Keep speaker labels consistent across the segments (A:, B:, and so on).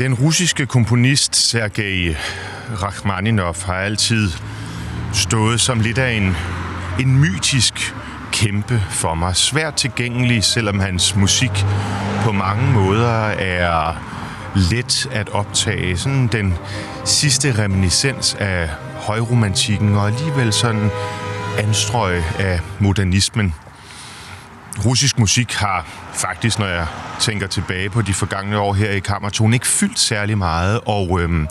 A: Den russiske komponist Sergej Rachmaninov har altid stået som lidt af en, en mytisk kæmpe for mig. Svært tilgængelig, selvom hans musik på mange måder er let at optage. Sådan den sidste reminiscens af højromantikken, og alligevel sådan anstrøg af modernismen. Russisk musik har faktisk, når jeg tænker tilbage på de forgangne år her i Kammerton, ikke fyldt særlig meget. Og øhm,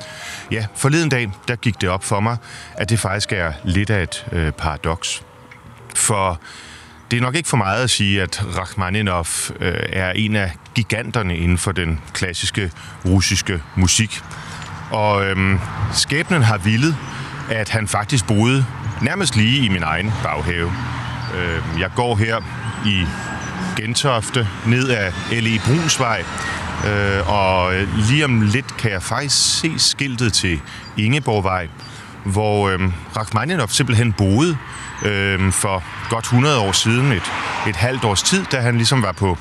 A: ja, forleden dag, der gik det op for mig, at det faktisk er lidt af et øh, paradoks. For det er nok ikke for meget at sige, at Rachmaninoff øh, er en af giganterne inden for den klassiske russiske musik. Og øhm, skæbnen har villet, at han faktisk boede nærmest lige i min egen baghave. Øh, jeg går her i Gentofte, ned ad L.E. Brunsvej, øh, og lige om lidt kan jeg faktisk se skiltet til Ingeborgvej, hvor øh, Rachmaninov simpelthen boede øh, for godt 100 år siden, et, et halvt års tid, da han ligesom var på,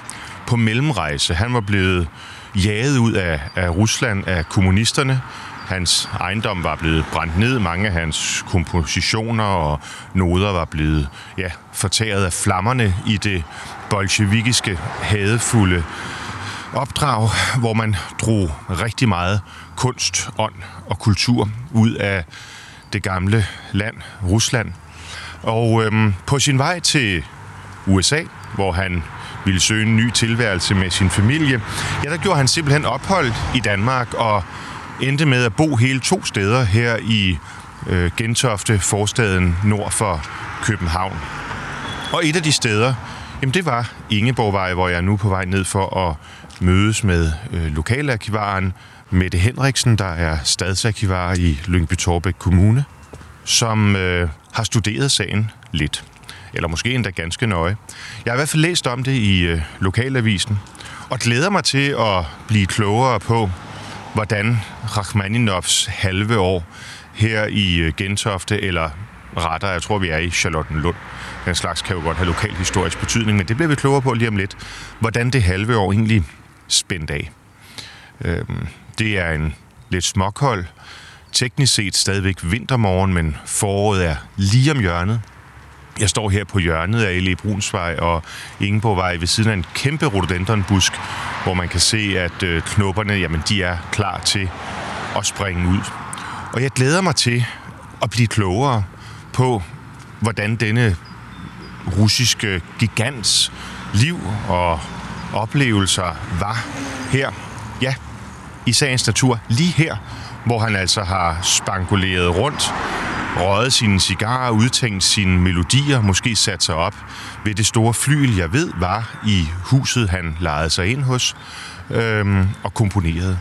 A: på mellemrejse. Han var blevet jaget ud af, af Rusland af kommunisterne. Hans ejendom var blevet brændt ned. Mange af hans kompositioner og noder var blevet ja, fortæret af flammerne i det bolsjevikiske, hadefulde opdrag, hvor man drog rigtig meget kunst, ånd og kultur ud af det gamle land, Rusland. Og øhm, på sin vej til USA, hvor han ville søge en ny tilværelse med sin familie, ja, der gjorde han simpelthen ophold i Danmark og endte med at bo hele to steder her i øh, Gentofte, forstaden nord for København. Og et af de steder, jamen det var Ingeborgvej, hvor jeg er nu på vej ned for at mødes med øh, lokalarkivaren Mette Henriksen, der er stadsarkivar i Lyngby Torbæk Kommune, som øh, har studeret sagen lidt. Eller måske endda ganske nøje. Jeg har i hvert fald læst om det i øh, lokalavisen, og glæder mig til at blive klogere på, hvordan Rachmaninovs halve år her i øh, Gentofte, eller retter, jeg tror, vi er i Charlottenlund. Den slags kan jo godt have lokal historisk betydning, men det bliver vi klogere på lige om lidt, hvordan det halve år egentlig spændt af. Øhm, det er en lidt småkold, teknisk set stadigvæk vintermorgen, men foråret er lige om hjørnet. Jeg står her på hjørnet af L.E. Brunsvej og Ingeborgvej ved siden af en kæmpe rhododendronbusk, hvor man kan se, at øh, knopperne jamen, de er klar til at springe ud. Og jeg glæder mig til at blive klogere på, hvordan denne russiske gigants liv og oplevelser var her, ja, i sagens natur, lige her, hvor han altså har spankuleret rundt, røget sine cigarer, udtænkt sine melodier, måske sat sig op ved det store flyl, jeg ved var i huset, han lejede sig ind hos, øhm, og komponerede.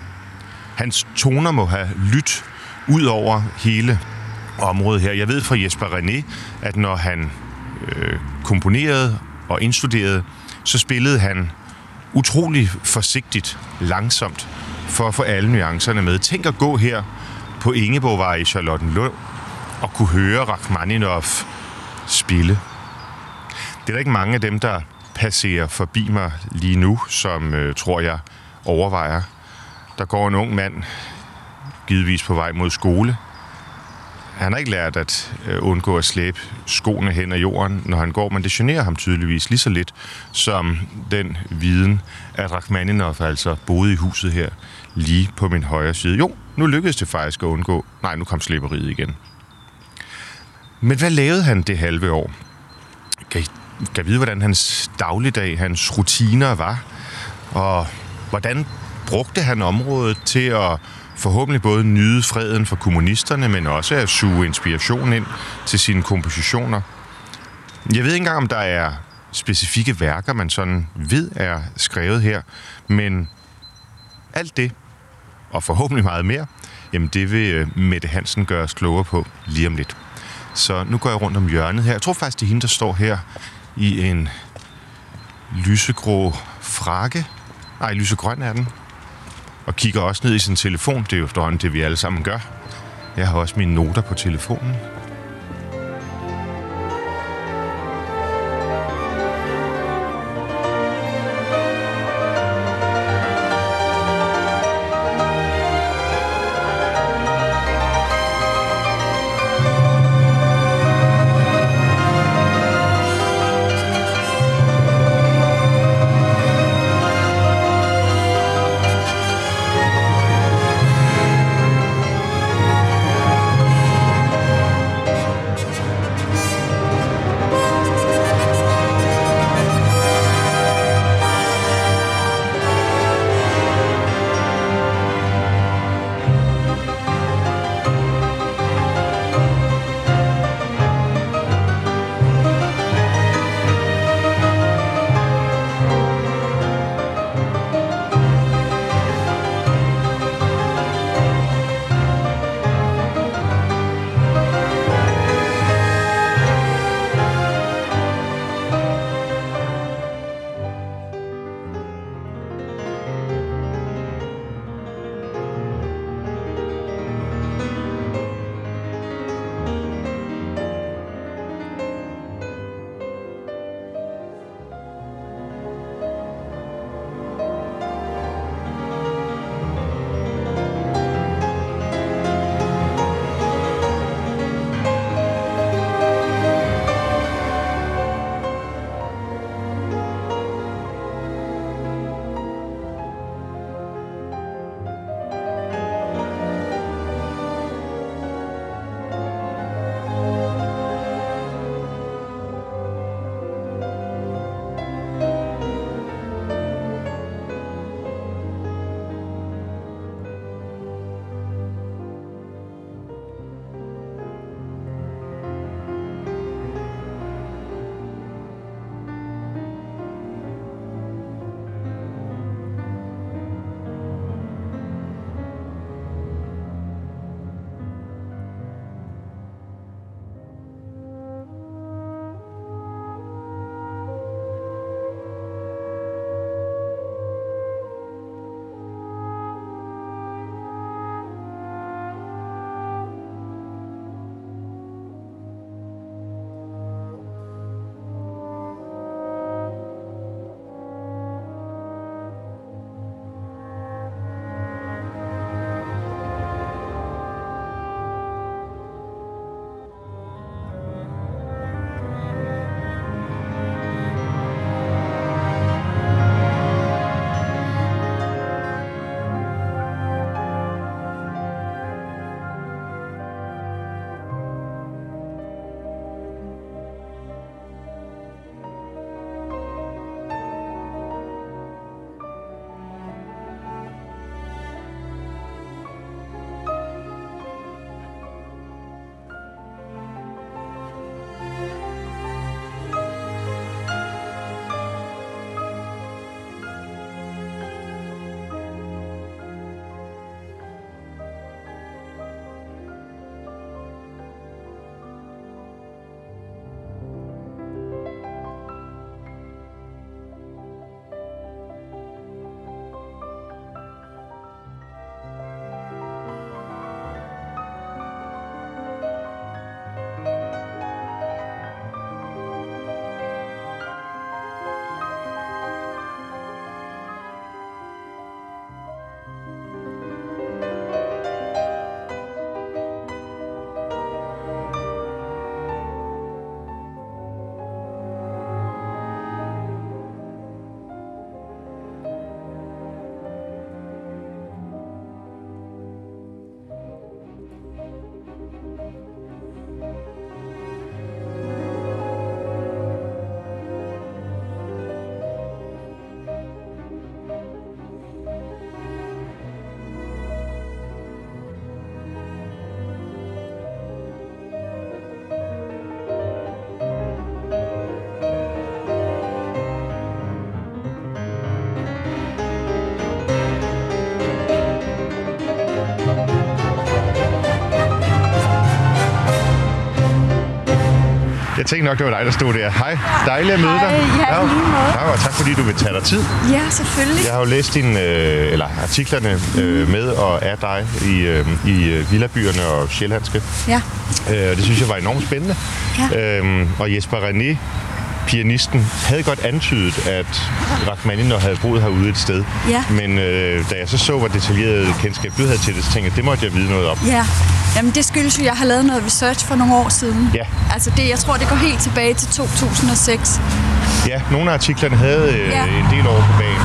A: Hans toner må have lyttet ud over hele området her. Jeg ved fra Jesper René, at når han øh, komponerede og indstuderede, så spillede han utrolig forsigtigt, langsomt, for at få alle nuancerne med. Tænk at gå her på Ingeborgvej i Charlottenlund og kunne høre Rachmaninov spille. Det er der ikke mange af dem, der passerer forbi mig lige nu, som øh, tror jeg overvejer. Der går en ung mand, givetvis på vej mod skole. Han har ikke lært at øh, undgå at slæbe skoene hen ad jorden, når han går, men det generer ham tydeligvis lige så lidt som den viden, at Rachmaninov altså boede i huset her lige på min højre side. Jo, nu lykkedes det faktisk at undgå. Nej, nu kom slæberiet igen. Men hvad lavede han det halve år? Kan I, kan I vide, hvordan hans dagligdag, hans rutiner var? Og hvordan brugte han området til at forhåbentlig både nyde freden for kommunisterne, men også at suge inspiration ind til sine kompositioner? Jeg ved ikke engang, om der er specifikke værker, man sådan ved er skrevet her, men alt det, og forhåbentlig meget mere, jamen det vil øh, Mette Hansen gøre os klogere på lige om lidt. Så nu går jeg rundt om hjørnet her. Jeg tror faktisk, det er hende, der står her i en lysegrå frakke. Nej, lysegrøn er den. Og kigger også ned i sin telefon. Det er jo efterhånden det, vi alle sammen gør. Jeg har også mine noter på telefonen. Tænkte nok, det var dig, der stod der. Hej, dejligt at møde dig.
B: Hej, ja, lige måde.
A: Ja, og tak fordi du vil tage dig tid.
B: Ja, selvfølgelig.
A: Jeg har jo læst dine, øh, eller artiklerne øh, med og af dig i, øh, i øh, Villabyerne og Sjællandske.
B: Ja.
A: Øh, og det synes jeg var enormt spændende.
B: Ja.
A: Øhm, og Jesper René, pianisten, havde godt antydet, at Rachmaninoff havde boet herude et sted.
B: Ja.
A: Men øh, da jeg så så, hvor detaljeret kendskab du havde til det, så tænkte jeg, det måtte jeg vide noget om.
B: Ja. Jamen, det skyldes jo, at jeg har lavet noget research for nogle år siden.
A: Ja.
B: Altså, det, jeg tror, det går helt tilbage til 2006.
A: Ja, nogle af artiklerne havde øh,
B: Ja.
A: en del over på banen.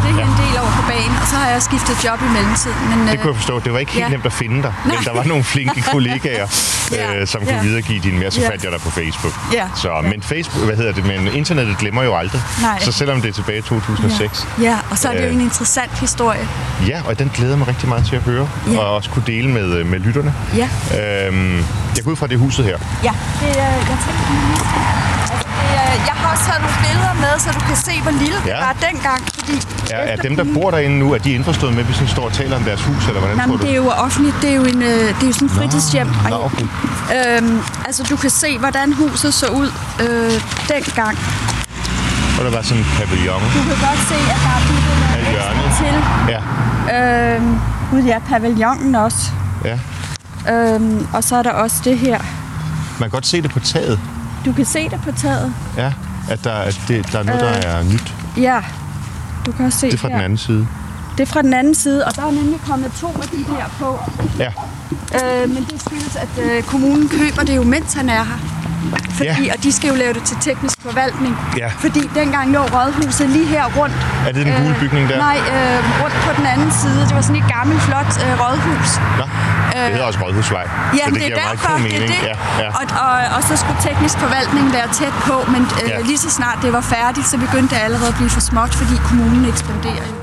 B: Og så har jeg skiftet job i mellemtiden. Men,
A: Det kunne jeg forstå. Det var ikke helt
B: Ja.
A: nemt at finde dig, men
B: Nej.
A: der var nogle flinke kollegaer,
B: Ja.
A: øh, som
B: Ja.
A: kunne videregive dine mere. Så
B: Ja.
A: fandt jeg dig på Facebook.
B: Ja.
A: Så, men Facebook, hvad hedder det, men internettet glemmer jo aldrig.
B: Nej.
A: Så selvom det er tilbage i 2006.
B: Ja. ja, og så er det jo
A: Øh.
B: en interessant historie.
A: Ja, og den glæder mig rigtig meget til at høre,
B: Ja.
A: og også kunne dele med, øh, med lytterne.
B: Ja.
A: Øhm, jeg går ud fra det huset her.
B: Ja, det, er, jeg tænker lige. Altså, det er, jeg har også taget nogle billeder med, så du kan se, hvor lille det
A: Ja.
B: var dengang. Fordi
A: Er, er dem, der bor derinde nu, er de indforstået med, hvis vi står og taler om deres hus, eller hvordan
B: Nej,
A: tror
B: men
A: du?
B: det er jo offentligt. Det er jo, en, øh, det er jo sådan en fritidshjem.
A: Nå, okay.
B: øhm, altså, du kan se, hvordan huset så ud øh, dengang.
A: Og der var sådan en pavillon.
B: Du kan godt se, at der er bygget noget til.
A: Ja,
B: Øhm, gud ja, pavillonen også.
A: ja.
B: Øhm, og så er der også det her.
A: Man kan godt se det på taget.
B: Du kan se det på taget.
A: Ja, at der, at det, der er noget, der er nyt.
B: Ja, du kan også se
A: Det er fra
B: her.
A: den anden side.
B: Det er fra den anden side, og der er nemlig kommet to af de her på.
A: Ja,
B: Øh, men det skyldes, at øh, kommunen køber det jo, mens han er her. Fordi,
A: Ja.
B: Og de skal jo lave det til teknisk forvaltning.
A: Ja.
B: Fordi dengang lå rådhuset lige her rundt.
A: Er det den gule bygning der?
B: Nej, øh, rundt på den anden side. Det var sådan et gammelt, flot øh, rådhus.
A: Nå, det hedder også Rådhusvej.
B: Jamen,
A: det,
B: det, er derfor, det er det.
A: Ja, ja.
B: Og, og, og så skulle teknisk forvaltning være tæt på, men øh,
A: Ja.
B: lige så snart det var færdigt, så begyndte det allerede at blive for småt, fordi kommunen ekspanderer jo.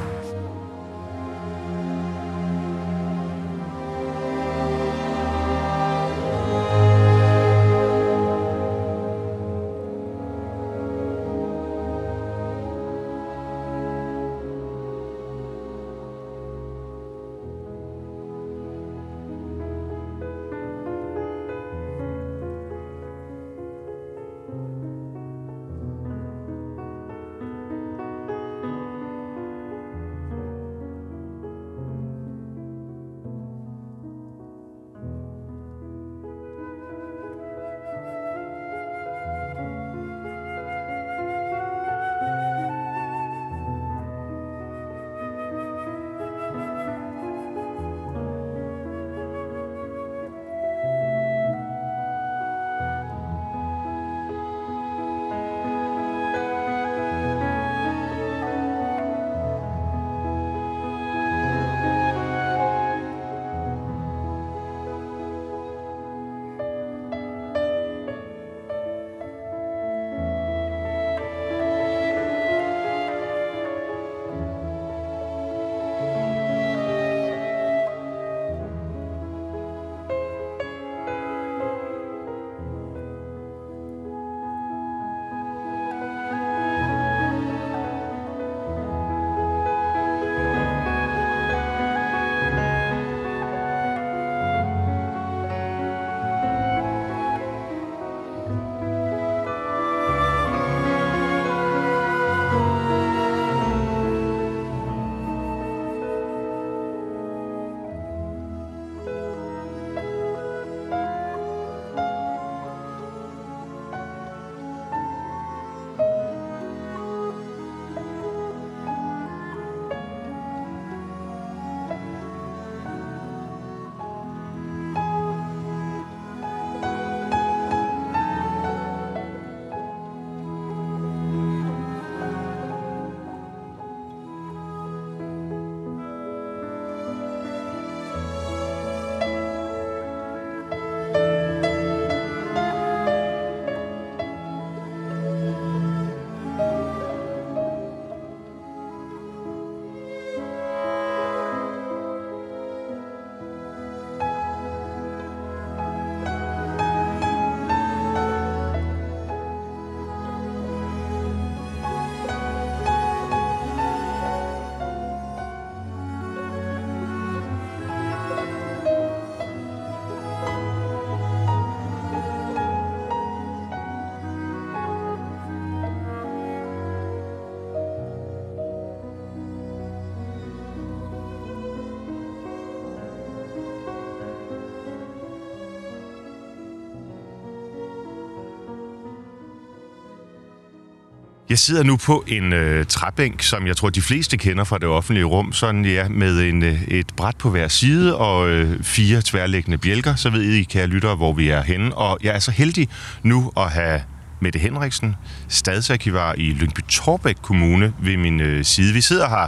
A: Jeg sidder nu på en øh, træbænk, som jeg tror, de fleste kender fra det offentlige rum. Sådan ja, med en, øh, et bræt på hver side og øh, fire tværliggende bjælker. Så ved I, kære lyttere, hvor vi er henne. Og jeg er så heldig nu at have Mette Henriksen, stadsarkivar i Lyngby Torbæk Kommune ved min øh, side. Vi sidder her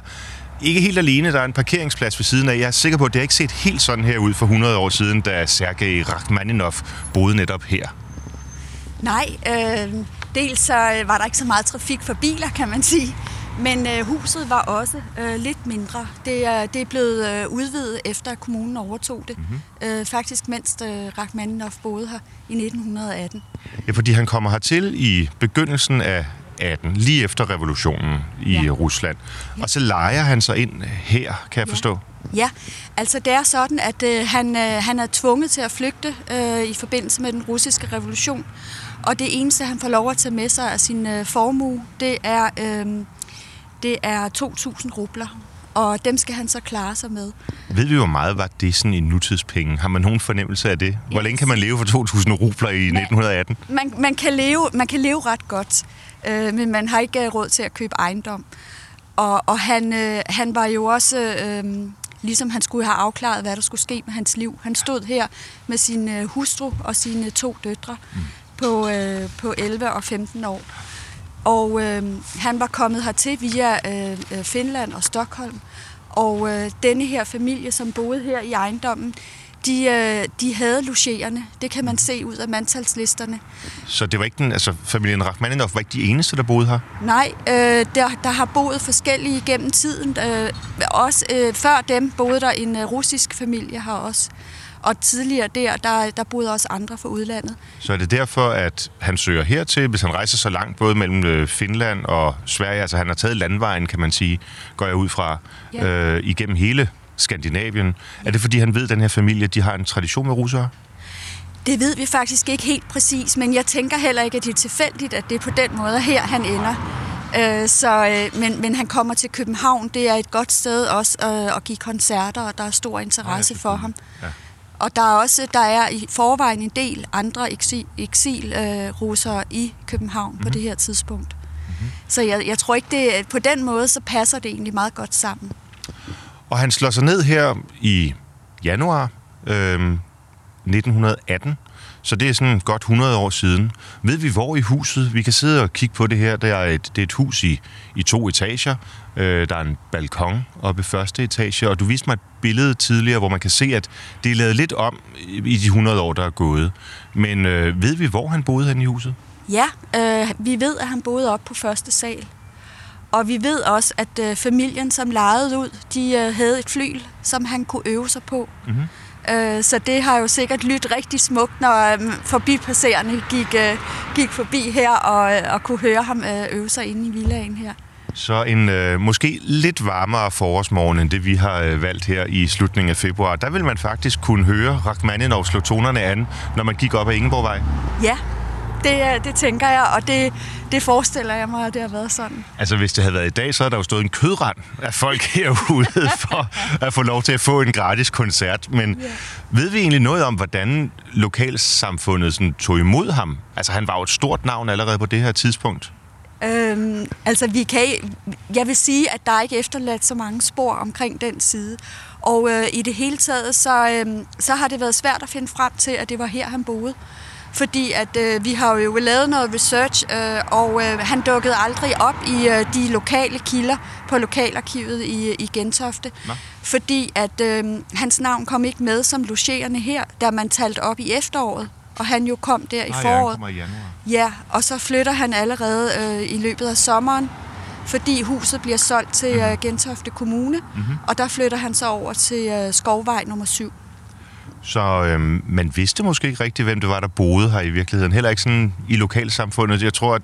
A: ikke helt alene. Der er en parkeringsplads ved siden af. Jeg er sikker på, at det har ikke set helt sådan her ud for 100 år siden, da Sergej Rachmaninov boede netop her.
B: Nej, øh, dels så var der ikke så meget trafik for biler, kan man sige. Men øh, huset var også øh, lidt mindre. Det er, det er blevet øh, udvidet efter, at kommunen overtog det. Mm-hmm. Øh, faktisk mens øh, Rachmaninov boede her i 1918.
A: Ja, fordi han kommer hertil i begyndelsen af 18, lige efter revolutionen i ja. Rusland. Ja. Og så leger han sig ind her, kan jeg
B: ja.
A: forstå.
B: Ja, altså det er sådan, at øh, han, øh, han er tvunget til at flygte øh, i forbindelse med den russiske revolution. Og det eneste, han får lov at tage med sig af sin øh, formue, det er, øh, det er 2.000 rubler. Og dem skal han så klare sig med.
A: Ved vi, hvor meget var det sådan i nutidspenge? Har man nogen fornemmelse af det? Hvor yes. længe kan man leve for 2.000 rubler i man, 1918?
B: Man, man, kan leve, man kan leve ret godt, øh, men man har ikke råd til at købe ejendom. Og, og han, øh, han var jo også... Øh, ligesom han skulle have afklaret, hvad der skulle ske med hans liv. Han stod her med sin øh, hustru og sine to døtre mm. På, øh, på 11 og 15 år. Og øh, han var kommet hertil via øh, Finland og Stockholm. Og øh, denne her familie, som boede her i ejendommen, de, øh, de havde logerende. Det kan man se ud af mandtalslisterne.
A: Så det var ikke den, altså familien Rachmaninov var ikke de eneste, der boede her?
B: Nej, øh, der, der har boet forskellige gennem tiden. Øh, også øh, før dem boede der en øh, russisk familie her også. Og tidligere der, der, der boede også andre fra udlandet.
A: Så er det derfor, at han søger hertil, hvis han rejser så langt, både mellem Finland og Sverige, altså han har taget landvejen, kan man sige, går jeg ud fra, ja. øh, igennem hele Skandinavien. Ja. Er det fordi, han ved, at den her familie de har en tradition med russere?
B: Det ved vi faktisk ikke helt præcis, men jeg tænker heller ikke, at det er tilfældigt, at det er på den måde her, han ender. Øh, så, øh, men, men han kommer til København. Det er et godt sted også øh, at give koncerter, og der er stor interesse for ham. Ja. Og der er også der er i forvejen en del andre eksil, eksil øh, i København mm-hmm. på det her tidspunkt. Mm-hmm. Så jeg, jeg tror ikke, det på den måde, så passer det egentlig meget godt sammen.
A: Og han slår sig ned her i januar øh, 1918, så det er sådan godt 100 år siden. Ved vi, hvor i huset? Vi kan sidde og kigge på det her. Det er et, det er et hus i, i to etager. Øh, der er en balkon oppe i første etage, og du viste mig et billede tidligere, hvor man kan se, at det er lavet lidt om i de 100 år, der er gået. Men øh, ved vi, hvor han boede hen i huset?
B: Ja, øh, vi ved, at han boede op på første sal. Og vi ved også, at øh, familien, som lejede ud, de øh, havde et flyl, som han kunne øve sig på. Mm-hmm. Øh, så det har jo sikkert lyttet rigtig smukt, når øh, forbipasserende gik, øh, gik forbi her og, øh, og kunne høre ham øh, øve sig inde i villaen her.
A: Så en øh, måske lidt varmere forårsmorgen end det, vi har øh, valgt her i slutningen af februar. Der vil man faktisk kunne høre Rachmaninov slå tonerne an, når man gik op ad Ingeborgvej.
B: Ja, det, det tænker jeg, og det, det forestiller jeg mig, at det har været sådan.
A: Altså, hvis det havde været i dag, så havde der jo stået en kødrand af folk herude for at få lov til at få en gratis koncert. Men yeah. ved vi egentlig noget om, hvordan lokalsamfundet sådan, tog imod ham? Altså, han var jo et stort navn allerede på det her tidspunkt.
B: Øhm, altså, vi kan, jeg vil sige, at der er ikke efterladt så mange spor omkring den side. Og øh, i det hele taget, så, øh, så har det været svært at finde frem til, at det var her, han boede fordi at øh, vi har jo lavet noget research, øh, og øh, han dukkede aldrig op i øh, de lokale kilder på lokalarkivet i, i Gentofte, Nå. fordi at øh, hans navn kom ikke med som logerende her, da man talte op i efteråret, og han jo kom der i foråret.
A: Ja, i januar.
B: Ja, og så flytter han allerede øh, i løbet af sommeren, fordi huset bliver solgt til øh, Gentofte Kommune, mm-hmm. og der flytter han så over til øh, Skovvej nummer 7.
A: Så øhm, man vidste måske ikke rigtigt, hvem det var, der boede her i virkeligheden. Heller ikke sådan i lokalsamfundet. Jeg tror, at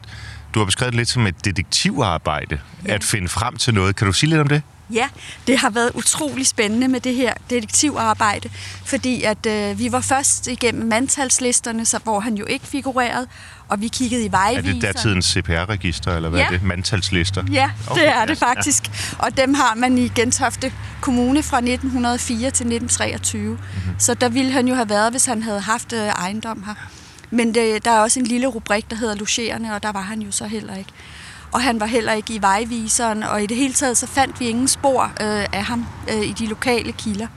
A: du har beskrevet det lidt som et detektivarbejde, ja. at finde frem til noget. Kan du sige lidt om det?
B: Ja, det har været utrolig spændende med det her detektivarbejde, fordi at øh, vi var først igennem mandtalslisterne, så, hvor han jo ikke figurerede, og vi kiggede i vejviser.
A: Er det datidens CPR-register, eller hvad ja. er det? Mandtalslister?
B: Ja, okay, det er det faktisk. Ja. Og dem har man i Gentofte Kommune fra 1904 til 1923. Mm-hmm. Så der ville han jo have været, hvis han havde haft øh, ejendom her. Men det, der er også en lille rubrik, der hedder Logerende, og der var han jo så heller ikke. og han var heller ikke i vejviseren, og i det hele taget så fandt vi ingen spor øh, af ham øh, i de lokale kilder.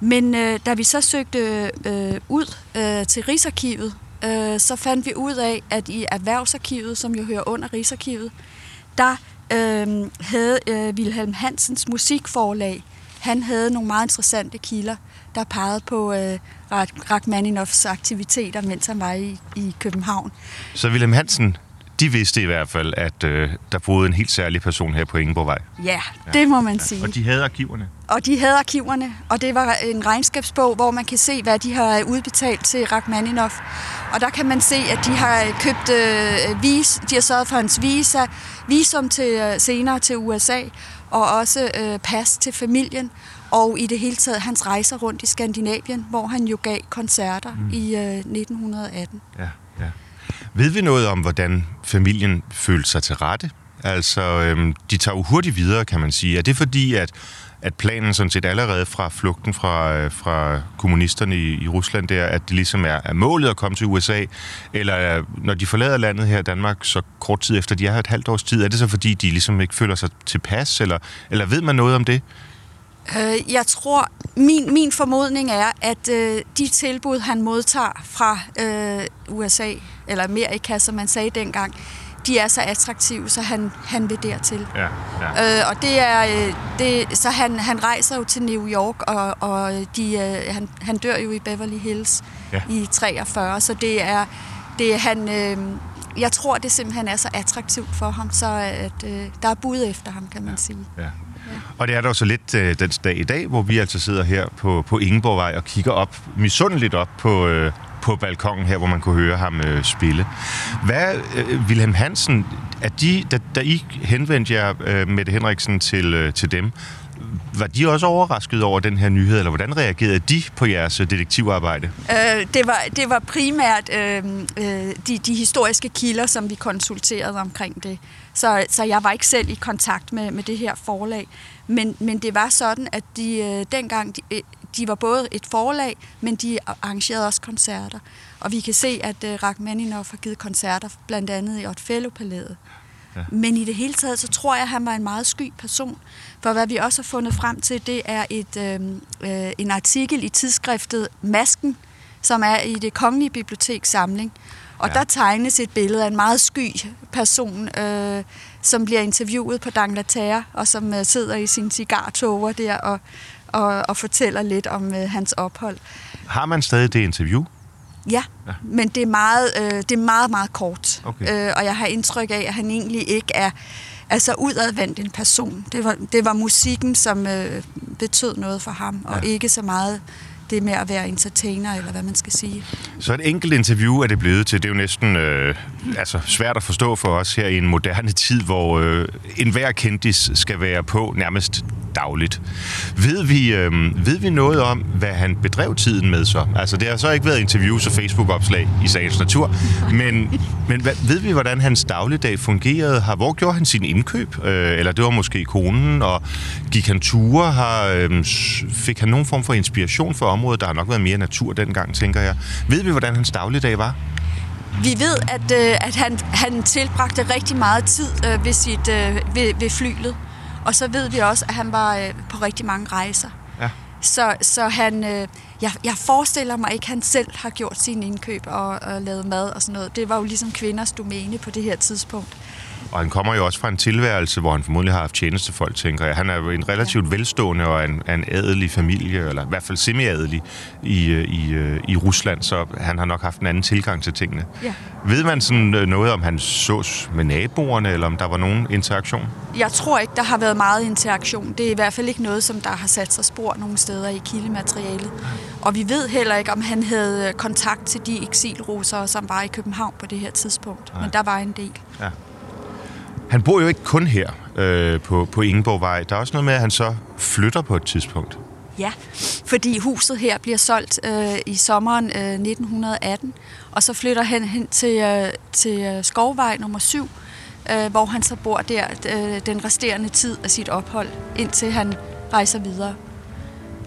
B: Men øh, da vi så søgte øh, ud øh, til Rigsarkivet, øh, så fandt vi ud af, at i Erhvervsarkivet, som jo hører under Rigsarkivet, der øh, havde øh, Wilhelm Hansens musikforlag, han havde nogle meget interessante kilder, der pegede på øh, Rachmaninoffs aktiviteter, mens han var i, i København.
A: Så Wilhelm Hansen de vidste i hvert fald, at øh, der boede en helt særlig person her på Ingeborgvej.
B: Ja, det må man ja. sige.
A: Og de havde arkiverne?
B: Og de havde arkiverne, og det var en regnskabsbog, hvor man kan se, hvad de har udbetalt til Rachmaninoff. Og der kan man se, at de har købt øh, vis, de har sørget for hans visa, visum til øh, senere til USA, og også øh, pas til familien, og i det hele taget hans rejser rundt i Skandinavien, hvor han jo gav koncerter mm. i øh, 1918.
A: Ja, ja. Ved vi noget om, hvordan familien følte sig til rette? Altså, øhm, de tager jo hurtigt videre, kan man sige. Er det fordi, at, at planen sådan set allerede fra flugten fra, øh, fra kommunisterne i, i Rusland der, at det ligesom er, er målet at komme til USA? Eller når de forlader landet her i Danmark så kort tid efter, de er her et halvt års tid, er det så fordi, de ligesom ikke føler sig tilpas? Eller, eller ved man noget om det?
B: Øh, jeg tror, min, min formodning er, at øh, de tilbud, han modtager fra øh, USA, eller Amerika, som man sagde dengang, de er så attraktive, så han, han vil dertil.
A: Ja, ja.
B: Øh, og det er, øh, det, så han, han rejser jo til New York, og, og de, øh, han, han dør jo i Beverly Hills ja. i 43, så det er, det er han, øh, jeg tror, det simpelthen er så attraktivt for ham, så at, øh, der er bud efter ham, kan man
A: ja,
B: sige.
A: Ja. Og det er der jo så lidt øh, den dag i dag, hvor vi altså sidder her på, på Ingeborgvej og kigger op, misundeligt op på, øh, på balkongen her, hvor man kunne høre ham øh, spille. Hvad, øh, Wilhelm Hansen, at de, da, da I henvendte jer, øh, Mette Henriksen, til, øh, til dem, var de også overrasket over den her nyhed, eller hvordan reagerede de på jeres øh, detektivarbejde?
B: Øh, det, var, det var primært øh, øh, de, de historiske kilder, som vi konsulterede omkring det. Så, så jeg var ikke selv i kontakt med, med det her forlag. Men, men det var sådan, at de øh, dengang, de, øh, de var både et forlag, men de arrangerede også koncerter. Og vi kan se, at øh, Rachmaninoff har givet koncerter, blandt andet i Otfello-palæet. Ja. Men i det hele taget, så tror jeg, at han var en meget sky person. For hvad vi også har fundet frem til, det er et, øh, øh, en artikel i tidsskriftet Masken, som er i det kongelige biblioteks samling. Og ja. der tegnes et billede af en meget sky person, øh, som bliver interviewet på Dangleterre, og som øh, sidder i sin cigartoger der og, og, og fortæller lidt om øh, hans ophold.
A: Har man stadig det interview?
B: Ja, ja. men det er meget, øh, det er meget, meget kort. Okay. Øh, og jeg har indtryk af, at han egentlig ikke er altså udadvendt en person. Det var, det var musikken, som øh, betød noget for ham, ja. og ikke så meget det med at være entertainer, eller hvad man skal sige.
A: Så et enkelt interview er det blevet til. Det er jo næsten øh, altså svært at forstå for os her i en moderne tid, hvor øh, enhver kendis skal være på nærmest dagligt. Ved vi, øh, ved vi noget om, hvad han bedrev tiden med så? Altså, det har så ikke været interviews og Facebook-opslag i sagens natur, men, men hvad, ved vi, hvordan hans dagligdag fungerede? Har, hvor gjorde han sin indkøb? Øh, eller det var måske konen, og gik han ture? Har, øh, fik han nogen form for inspiration for området? Der har nok været mere natur dengang, tænker jeg. Ved vi, hvordan hans dagligdag var?
B: Vi ved, at, øh, at han, han tilbragte rigtig meget tid øh, ved, sit, øh, ved, ved flylet. Og så ved vi også, at han var øh, på rigtig mange rejser. Ja. Så, så han, øh, jeg, jeg forestiller mig ikke, at han selv har gjort sine indkøb og, og lavet mad og sådan noget. Det var jo ligesom kvinders domæne på det her tidspunkt.
A: Og han kommer jo også fra en tilværelse, hvor han formodentlig har haft tjenestefolk, tænker jeg. Han er jo en relativt velstående og en, en adelig familie, eller i hvert fald semi-adelig i, øh, i, øh, i Rusland, så han har nok haft en anden tilgang til tingene. Ja. Ved man sådan øh, noget om, han sås med naboerne, eller om der var nogen interaktion?
B: Jeg tror ikke, der har været meget interaktion. Det er i hvert fald ikke noget, som der har sat sig spor nogle steder i kildematerialet. Og vi ved heller ikke, om han havde kontakt til de eksilrusere, som var i København på det her tidspunkt. Nej. Men der var en del. Ja.
A: Han bor jo ikke kun her øh, på, på Ingeborgvej. Der er også noget med, at han så flytter på et tidspunkt.
B: Ja, fordi huset her bliver solgt øh, i sommeren øh, 1918, og så flytter han hen til, øh, til øh, Skovvej nummer 7, øh, hvor han så bor der øh, den resterende tid af sit ophold, indtil han rejser videre.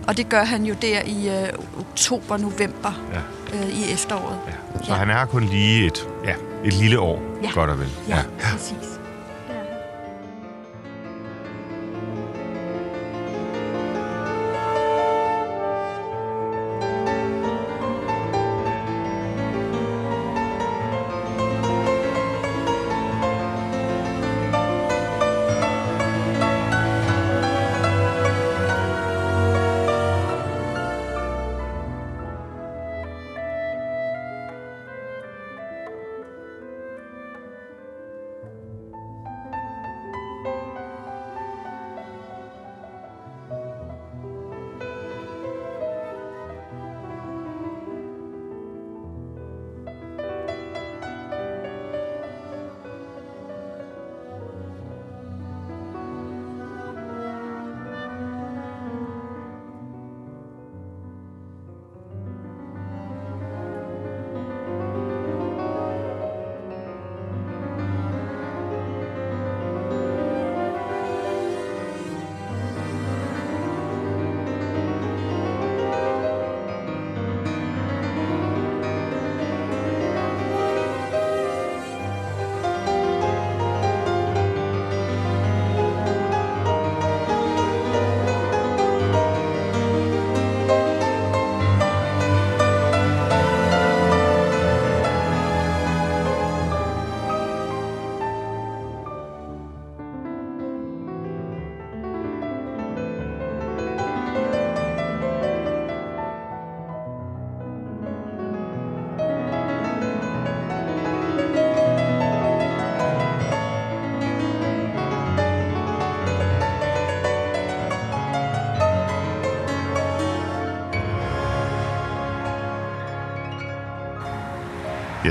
B: Og det gør han jo der i øh, oktober-november ja. øh, i efteråret. Ja.
A: Så ja. han er kun lige et, ja, et lille år, ja. godt og vel.
B: Ja, ja. præcis.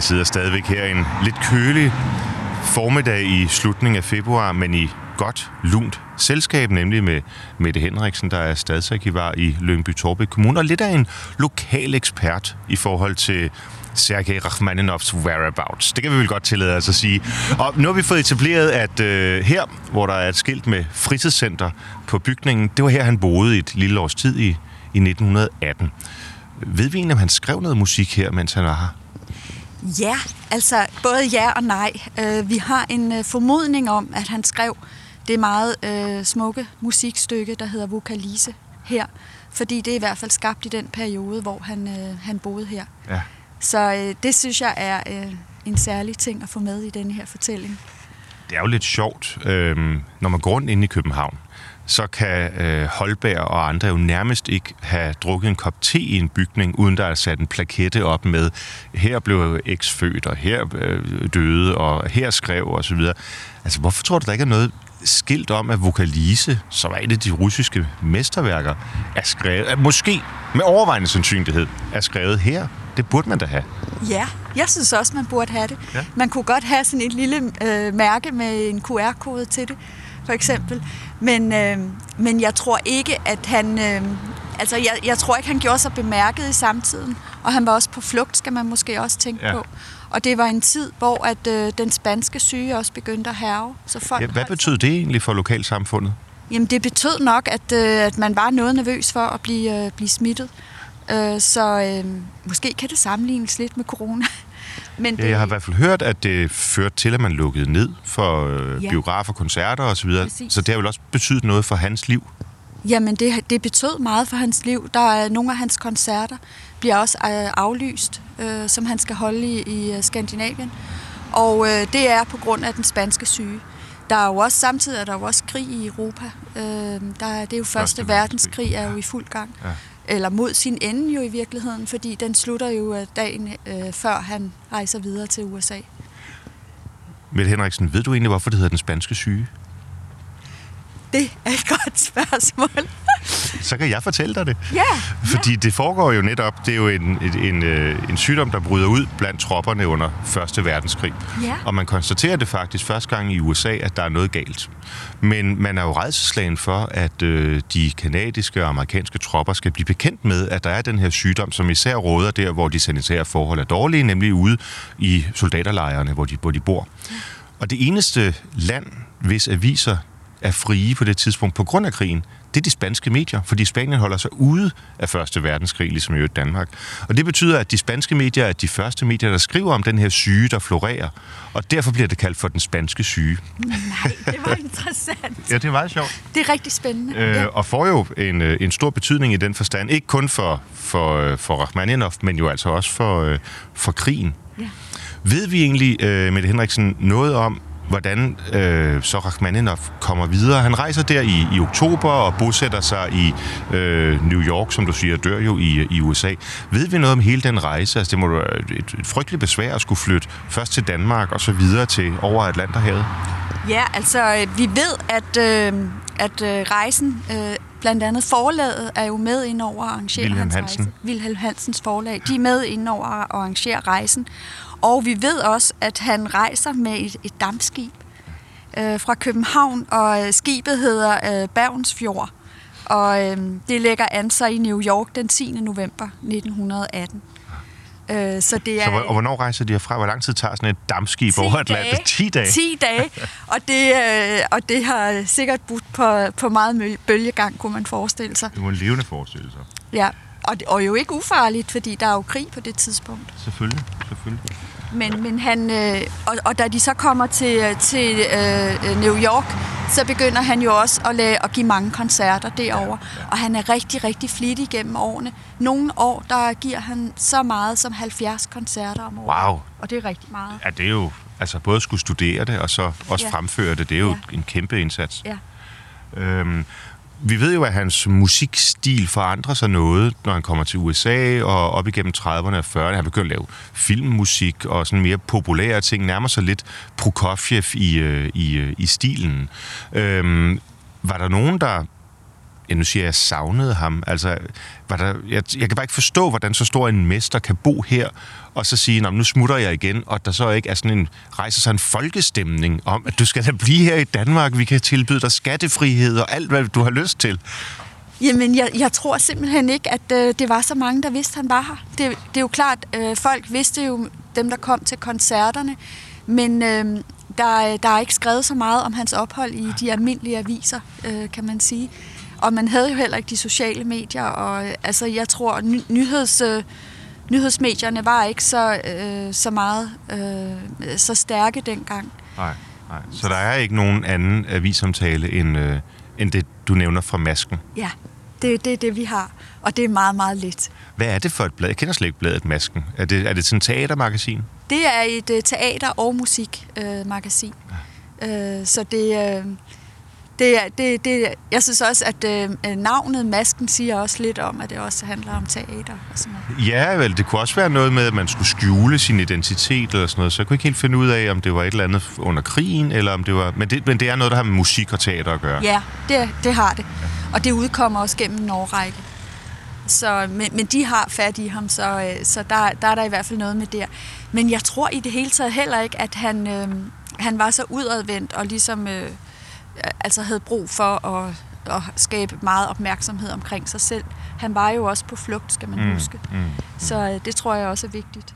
A: Jeg sidder stadigvæk her en lidt kølig formiddag i slutningen af februar, men i godt, lunt selskab, nemlig med Mette Henriksen, der er stadsarkivar i Lyngby Torbæk Kommune, og lidt af en lokal ekspert i forhold til Sergej Rachmaninovs whereabouts. Det kan vi vel godt tillade os at sige. Og nu har vi fået etableret, at øh, her, hvor der er et skilt med fritidscenter på bygningen, det var her, han boede i et lille års tid i, i 1918. Ved vi egentlig, om han skrev noget musik her, mens han var her?
B: Ja, altså både ja og nej. Uh, vi har en uh, formodning om, at han skrev det meget uh, smukke musikstykke, der hedder Vokalise her. Fordi det er i hvert fald skabt i den periode, hvor han, han boede her.
A: Ja.
B: Så det synes jeg er en særlig ting at få med i denne her fortælling.
A: Det er jo lidt sjovt, øh, når man går rundt ind i København, så kan øh, Holberg og andre jo nærmest ikke have drukket en kop te i en bygning, uden der er sat en plakette op med, her blev X født, og her øh, døde, og her skrev, og så videre. Altså, hvorfor tror du, der ikke er noget skilt om, at Vokalise, som er et af de russiske mesterværker, er skrevet, måske med overvejende sandsynlighed, er skrevet her? Det burde man da have.
B: Ja, jeg synes også, man burde have det.
A: Ja.
B: Man kunne godt have sådan et lille øh, mærke med en QR-kode til det, for eksempel. Men, øh, men jeg tror ikke, at han... Øh, altså, jeg, jeg tror ikke, han gjorde sig bemærket i samtiden. Og han var også på flugt, skal man måske også tænke
A: Ja.
B: på. Og det var en tid, hvor at, øh, den spanske syge også begyndte at herve. Så folk
A: Ja, hvad betød det egentlig for lokalsamfundet?
B: Jamen, det betød nok, at, øh, at man var noget nervøs for at blive, øh, blive smittet. Øh, så øh, måske kan det sammenlignes lidt med corona. Men det,
A: jeg har i hvert fald hørt, at det førte til, at man lukkede ned for øh,
B: Ja.
A: biografer, koncerter osv.
B: Præcis.
A: Så det har vel også betydet noget for hans liv.
B: Jamen, det, det betød meget for hans liv. Der er nogle af hans koncerter bliver også øh, aflyst, øh, som han skal holde i, i øh, Skandinavien. Og øh, det er på grund af den spanske syge. Der er jo også samtidig er der jo også krig i Europa. Øh, der er, det er jo første,
A: Første
B: verdenskrig er jo i fuld gang.
A: Ja.
B: Eller mod sin ende jo i virkeligheden, fordi den slutter jo dagen øh, før han rejser videre til USA.
A: Mette Henriksen, ved du egentlig, hvorfor det hedder den spanske syge?
B: Det er et godt spørgsmål.
A: Så kan jeg fortælle dig det.
B: Ja,
A: Fordi det foregår jo netop, det er jo en, en, en, øh, en sygdom, der bryder ud blandt tropperne under Første Verdenskrig.
B: Ja.
A: Og man konstaterer det faktisk første gang i USA, at der er noget galt. Men man er jo redselslagen for, at øh, de kanadiske og amerikanske tropper skal blive bekendt med, at der er den her sygdom, som især råder der, hvor de sanitære forhold er dårlige, nemlig ude i soldaterlejrene, hvor de, hvor de bor. Og det eneste land, hvis aviser er frie på det tidspunkt på grund af krigen, det er de spanske medier, fordi Spanien holder sig ude af Første Verdenskrig, ligesom i øvrigt Danmark. Og det betyder, at de spanske medier er de første medier, der skriver om den her syge, der florerer. Og derfor bliver det kaldt for den spanske syge.
B: nej, det var interessant.
A: Ja, det er meget sjovt.
B: Det er rigtig spændende.
A: Øh, og får jo en, øh, en stor betydning i den forstand. Ikke kun for, for, øh, for Rachmaninov, men jo altså også for, øh, for krigen.
B: Ja.
A: Ved vi egentlig, øh, Mette Henriksen, noget om, hvordan øh, så Rachmaninov kommer videre? Han rejser der i, i oktober og bosætter sig i øh, New York, som du siger, dør jo i, i USA. Ved vi noget om hele den rejse? Altså, det må være et, et frygteligt besvær at skulle flytte først til Danmark og så videre til over Atlanterhavet.
B: Ja, altså øh, vi ved, at, øh, at øh, rejsen, øh, blandt andet forlaget, er jo med ind over at arrangere
A: Wilhelm
B: hans
A: Hansen.
B: rejse. Wilhelm Hansens forlag. De er med ind over at arrangere rejsen. Og vi ved også, at han rejser med et, et dampskib øh, fra København, og øh, skibet hedder øh, Bergensfjord. Og øh, det lægger an sig i New York den 10. november 1918. Øh, så det er
A: Så, hvor- og hvornår rejser de herfra? Hvor lang tid tager sådan et dampskib
B: 10
A: over Atlanten?
B: dage.
A: 10 dage.
B: 10 dage. Og det, øh, og det har sikkert budt på, på meget bølgegang, kunne man forestille sig.
A: Det var en levende forestillelse.
B: Ja. Og, og jo ikke ufarligt, fordi der er jo krig på det tidspunkt.
A: Selvfølgelig, selvfølgelig.
B: Men, men han, øh, og, og da de så kommer til, til øh, New York, så begynder han jo også at, lave, at give mange koncerter derovre. Og han er rigtig, rigtig flittig gennem årene. Nogle år, der giver han så meget som 70 koncerter om året.
A: Wow.
B: Og det er rigtig meget.
A: Ja, det er jo... Altså både at skulle studere det, og så også
B: Ja.
A: fremføre det, det er jo
B: ja.
A: en kæmpe indsats.
B: Ja.
A: Øhm, vi ved jo, at hans musikstil forandrer sig noget, når han kommer til USA, og op igennem 30'erne og 40'erne. Han begynder at lave filmmusik og sådan mere populære ting, nærmer sig lidt Prokofjev i, øh, i, øh, i stilen. Øhm, var der nogen, der ja, nu siger jeg, savnede ham. Altså, var der, jeg, jeg kan bare ikke forstå, hvordan så stor en mester kan bo her, og så sige, nu smutter jeg igen, og der så ikke er sådan en, rejser sig en folkestemning om, at du skal da blive her i Danmark, vi kan tilbyde dig skattefrihed og alt, hvad du har lyst til.
B: Jamen, jeg, jeg tror simpelthen ikke, at øh, det var så mange, der vidste, at han var her. Det, det er jo klart, øh, folk vidste jo, dem der kom til koncerterne, men øh, der, der er ikke skrevet så meget om hans ophold i de almindelige aviser, øh, kan man sige. Og man havde jo heller ikke de sociale medier, og øh, altså, jeg tror, ny, nyheds... Øh, nyhedsmedierne var ikke så, øh, så meget øh, så stærke dengang.
A: Nej, nej. Så der er ikke nogen anden avisomtale end, øh, end det, du nævner fra Masken?
B: Ja, det, det er det, vi har. Og det er meget, meget lidt.
A: Hvad er det for et blad? Jeg kender slet ikke bladet Masken. Er det, er det sådan et teatermagasin?
B: Det er et uh, teater- og musikmagasin. Uh, ja. uh, så det... Uh, det, det, det, jeg synes også, at øh, navnet Masken siger også lidt om, at det også handler om teater og sådan noget.
A: Ja, vel, det kunne også være noget med, at man skulle skjule sin identitet eller sådan noget, så jeg kunne ikke helt finde ud af, om det var et eller andet under krigen, eller om det var... Men det, men det er noget, der har med musik og teater at gøre.
B: Ja, det, det har det. Og det udkommer også gennem en årrække. Så, men, men de har fat i ham, så, øh, så der, der er der i hvert fald noget med der. Men jeg tror i det hele taget heller ikke, at han, øh, han var så udadvendt og ligesom... Øh, altså havde brug for at, at skabe meget opmærksomhed omkring sig selv. Han var jo også på flugt, skal man mm, huske. Mm, mm. Så øh, det tror jeg også er vigtigt.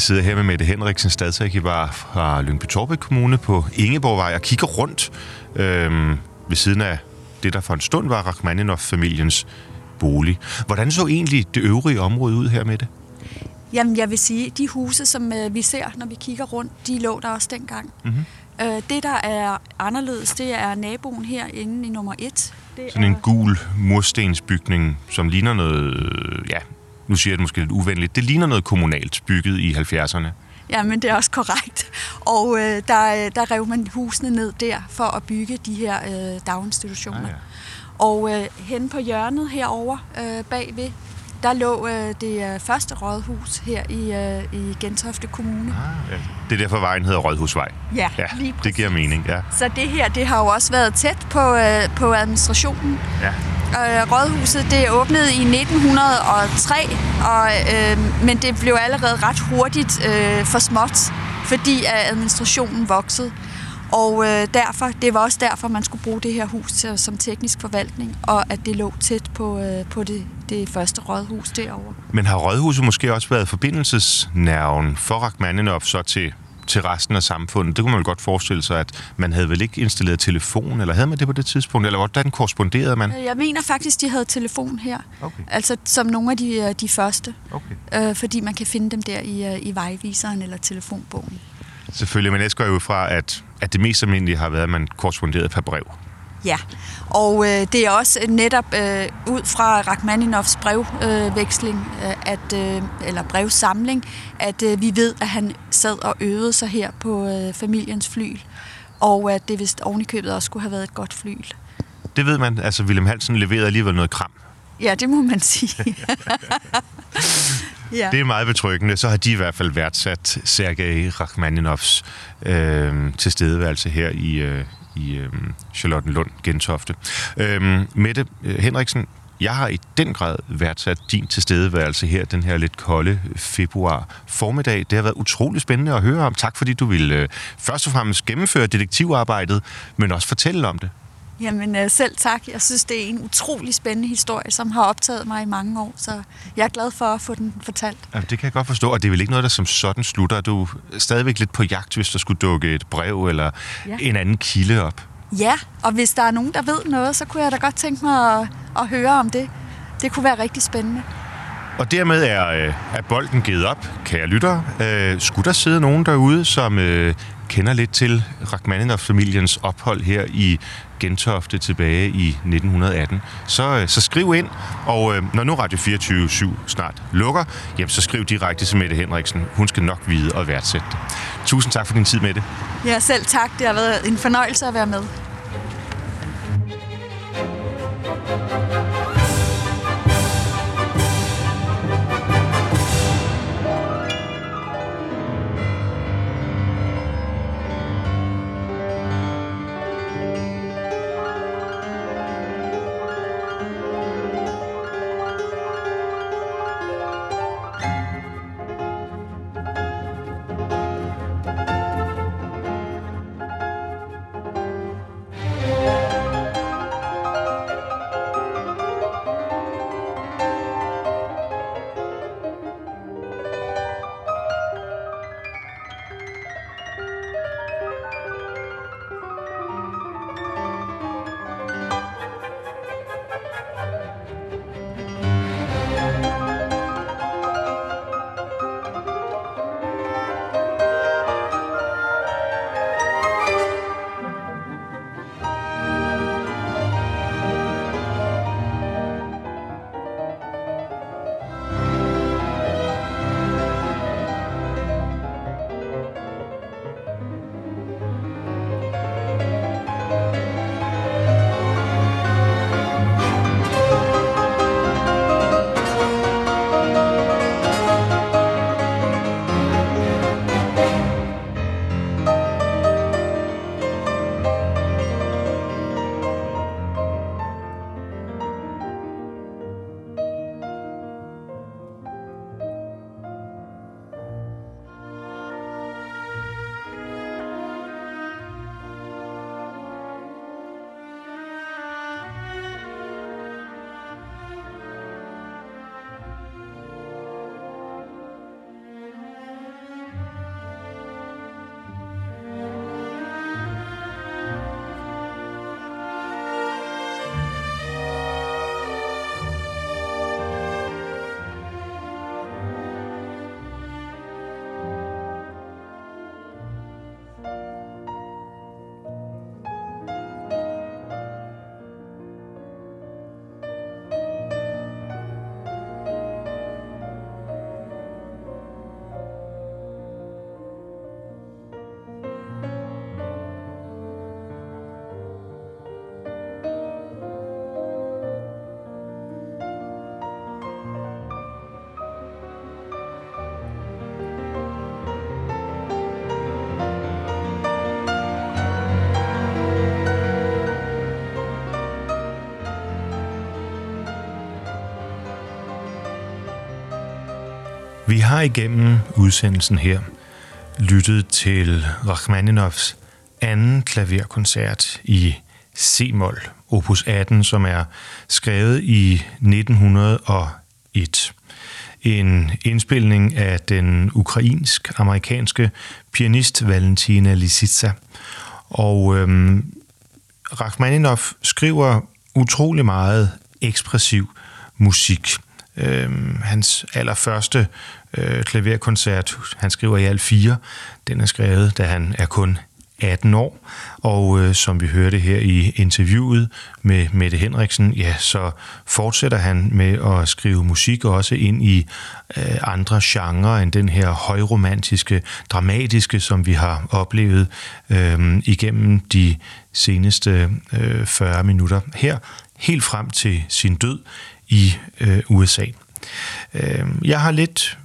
A: Jeg sidder her med Mette Henriksen, stadsarkivar fra Lyngby Torbæk Kommune på Ingeborgvej og kigger rundt øhm, ved siden af det, der for en stund var Rachmaninoff-familiens bolig. Hvordan så egentlig det øvrige område ud her med det?
B: Jamen, jeg vil sige, de huse, som øh, vi ser, når vi kigger rundt, de lå der også dengang.
A: Mhm.
B: Øh, det, der er anderledes, det er naboen herinde i nummer et. Det
A: Sådan en
B: er,
A: gul murstensbygning, som ligner noget, ja, nu siger jeg det måske lidt uvenligt, det ligner noget kommunalt bygget i 70'erne.
B: ja, men det er også korrekt. Og øh, der, øh, der rev man husene ned der for at bygge de her øh, daginstitutioner.
A: Ah, ja.
B: Og øh, henne på hjørnet herover øh, bagved, der lå øh, det øh, første rådhus her i, øh, i Gentofte Kommune.
A: Ah, ja. Det er derfor, vejen hedder Rådhusvej.
B: Ja,
A: Ja,
B: lige
A: det giver
B: præcis.
A: mening, ja.
B: Så det her, det har jo også været tæt på, øh, på administrationen.
A: ja.
B: Øh, rådhuset, det åbnede i 1903, og, øh, men det blev allerede ret hurtigt øh, for småt, fordi at administrationen voksede. Og øh, derfor, det var også derfor, man skulle bruge det her hus til, som teknisk forvaltning, og at det lå tæt på, øh, på det, det første rådhus derovre.
A: Men har Rådhuset måske også været forbindelsesnerven for Rachmaninoff så til, til resten af samfundet? Det kunne man vel godt forestille sig, at man havde vel ikke installeret telefon, eller havde man det på det tidspunkt? Eller hvordan korresponderede man?
B: Jeg mener faktisk, de havde telefon her,
A: Okay,
B: altså som nogle af de, øh, de første,
A: okay.
B: øh, fordi man kan finde dem der i, øh, i vejviseren eller telefonbogen.
A: Selvfølgelig, men jeg går jo fra, at, at det mest almindelige har været, at man korresponderede per brev.
B: Ja, og øh, det er også netop øh, ud fra Rachmaninoffs brevveksling, øh, at, øh, eller brevsamling, at øh, vi ved, at han sad og øvede sig her på øh, familiens flyl, og at det vist ovenikøbet også skulle have været et godt flyl.
A: Det ved man. Altså, Wilhelm Hansen leverede alligevel noget kram.
B: Ja, det må man sige. ja.
A: Det er meget betryggende. Så har de i hvert fald værdsat Sergej Rachmaninoffs øh, tilstedeværelse her i, øh, i øh, Charlottenlund Gentofte. Øh, Mette øh, Henriksen, jeg har i den grad værdsat din tilstedeværelse her den her lidt kolde februar formiddag. Det har været utrolig spændende at høre om. Tak fordi du ville øh, først og fremmest gennemføre detektivarbejdet, men også fortælle om det.
B: Jamen øh, selv tak. Jeg synes, det er en utrolig spændende historie, som har optaget mig i mange år, så jeg er glad for at få den fortalt.
A: Jamen, det kan jeg godt forstå, og det er vel ikke noget, der som sådan slutter. Er Du er stadigvæk lidt på jagt, hvis der skulle dukke et brev eller
B: Ja.
A: en anden kilde op.
B: Ja, og hvis der er nogen, der ved noget, så kunne jeg da godt tænke mig at, at høre om det. Det kunne være rigtig spændende.
A: Og dermed er, øh, er bolden givet op, kære lyttere. Øh, skulle der sidde nogen derude, som øh, kender lidt til Rachmaninoff-familiens ophold her i Gentofte tilbage i 1918, så, øh, så skriv ind. Og øh, når nu Radio 24 snart lukker, jamen, så skriv direkte til Mette Henriksen. Hun skal nok vide og værdsætte det. Tusind tak for din tid, Mette.
B: Ja, selv tak. Det har været en fornøjelse at være med.
A: Vi har igennem udsendelsen her lyttet til Rachmaninoffs anden klaverkoncert i C-mol, opus 18, som er skrevet i 1901. En indspilning af den ukrainsk-amerikanske pianist Valentina Lisitsa. Og øhm, Rachmaninoff skriver utrolig meget ekspressiv musik. Øhm, hans allerførste øh, klaverkoncert, han skriver i alt fire, den er skrevet, da han er kun 18 år, og øh, som vi hørte her i interviewet med Mette Henriksen, ja, så fortsætter han med at skrive musik også ind i øh, andre genrer end den her højromantiske, dramatiske, som vi har oplevet øh, igennem de seneste øh, 40 minutter her, helt frem til sin død i øh, USA. Øh, jeg har lidt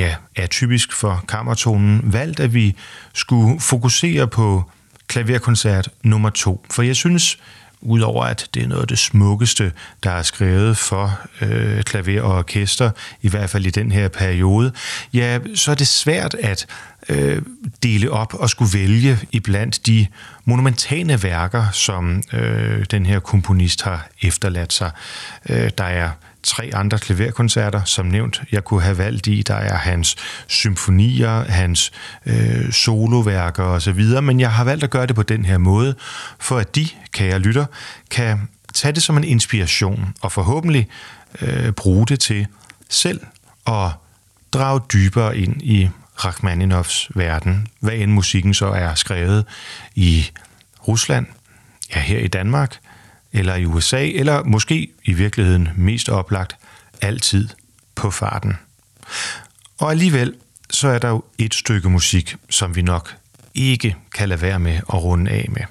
A: ja, er typisk for kammertonen, valgt, at vi skulle fokusere på klaverkoncert nummer to. For jeg synes, udover at det er noget af det smukkeste, der er skrevet for øh, klaver og orkester, i hvert fald i den her periode, ja, så er det svært at øh, dele op og skulle vælge iblandt de monumentale værker, som øh, den her komponist har efterladt sig. Øh, der er tre andre klaverkoncerter, som nævnt, jeg kunne have valgt i. Der er hans symfonier, hans øh, soloværker osv., men jeg har valgt at gøre det på den her måde, for at de, kære lytter, kan tage det som en inspiration og forhåbentlig øh, bruge det til selv at drage dybere ind i Rachmaninoffs verden, hvad end musikken så er skrevet i Rusland, ja her i Danmark, eller i USA, eller måske i virkeligheden mest oplagt altid på farten. Og alligevel så er der jo et stykke musik, som vi nok ikke kan lade være med at runde af med.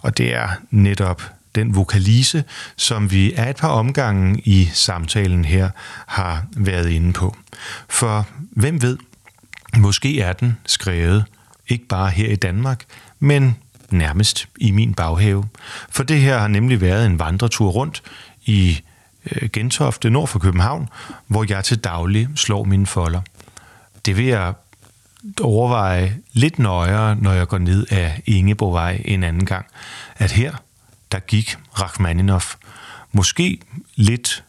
A: Og det er netop den vokalise, som vi af et par omgange i samtalen her har været inde på. For hvem ved, måske er den skrevet ikke bare her i Danmark, men nærmest i min baghave. For det her har nemlig været en vandretur rundt i øh, Gentofte nord for København, hvor jeg til daglig slår mine folder. Det vil jeg overveje lidt nøjere, når jeg går ned af Ingeborgvej en anden gang, at her, der gik Rachmaninoff måske lidt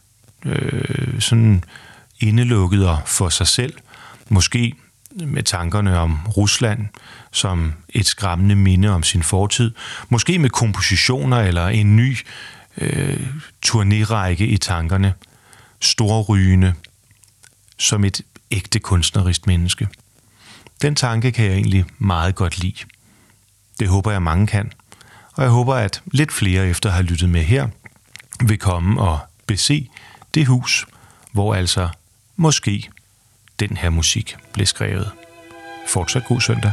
A: øh, sådan indelukket for sig selv, måske med tankerne om Rusland som et skræmmende minde om sin fortid. Måske med kompositioner eller en ny øh, turnérække i tankerne. Storrygende som et ægte kunstnerisk menneske. Den tanke kan jeg egentlig meget godt lide. Det håber jeg mange kan. Og jeg håber, at lidt flere efter at have lyttet med her, vil komme og bese det hus, hvor altså måske den her musik blev skrevet. Fortsat god søndag.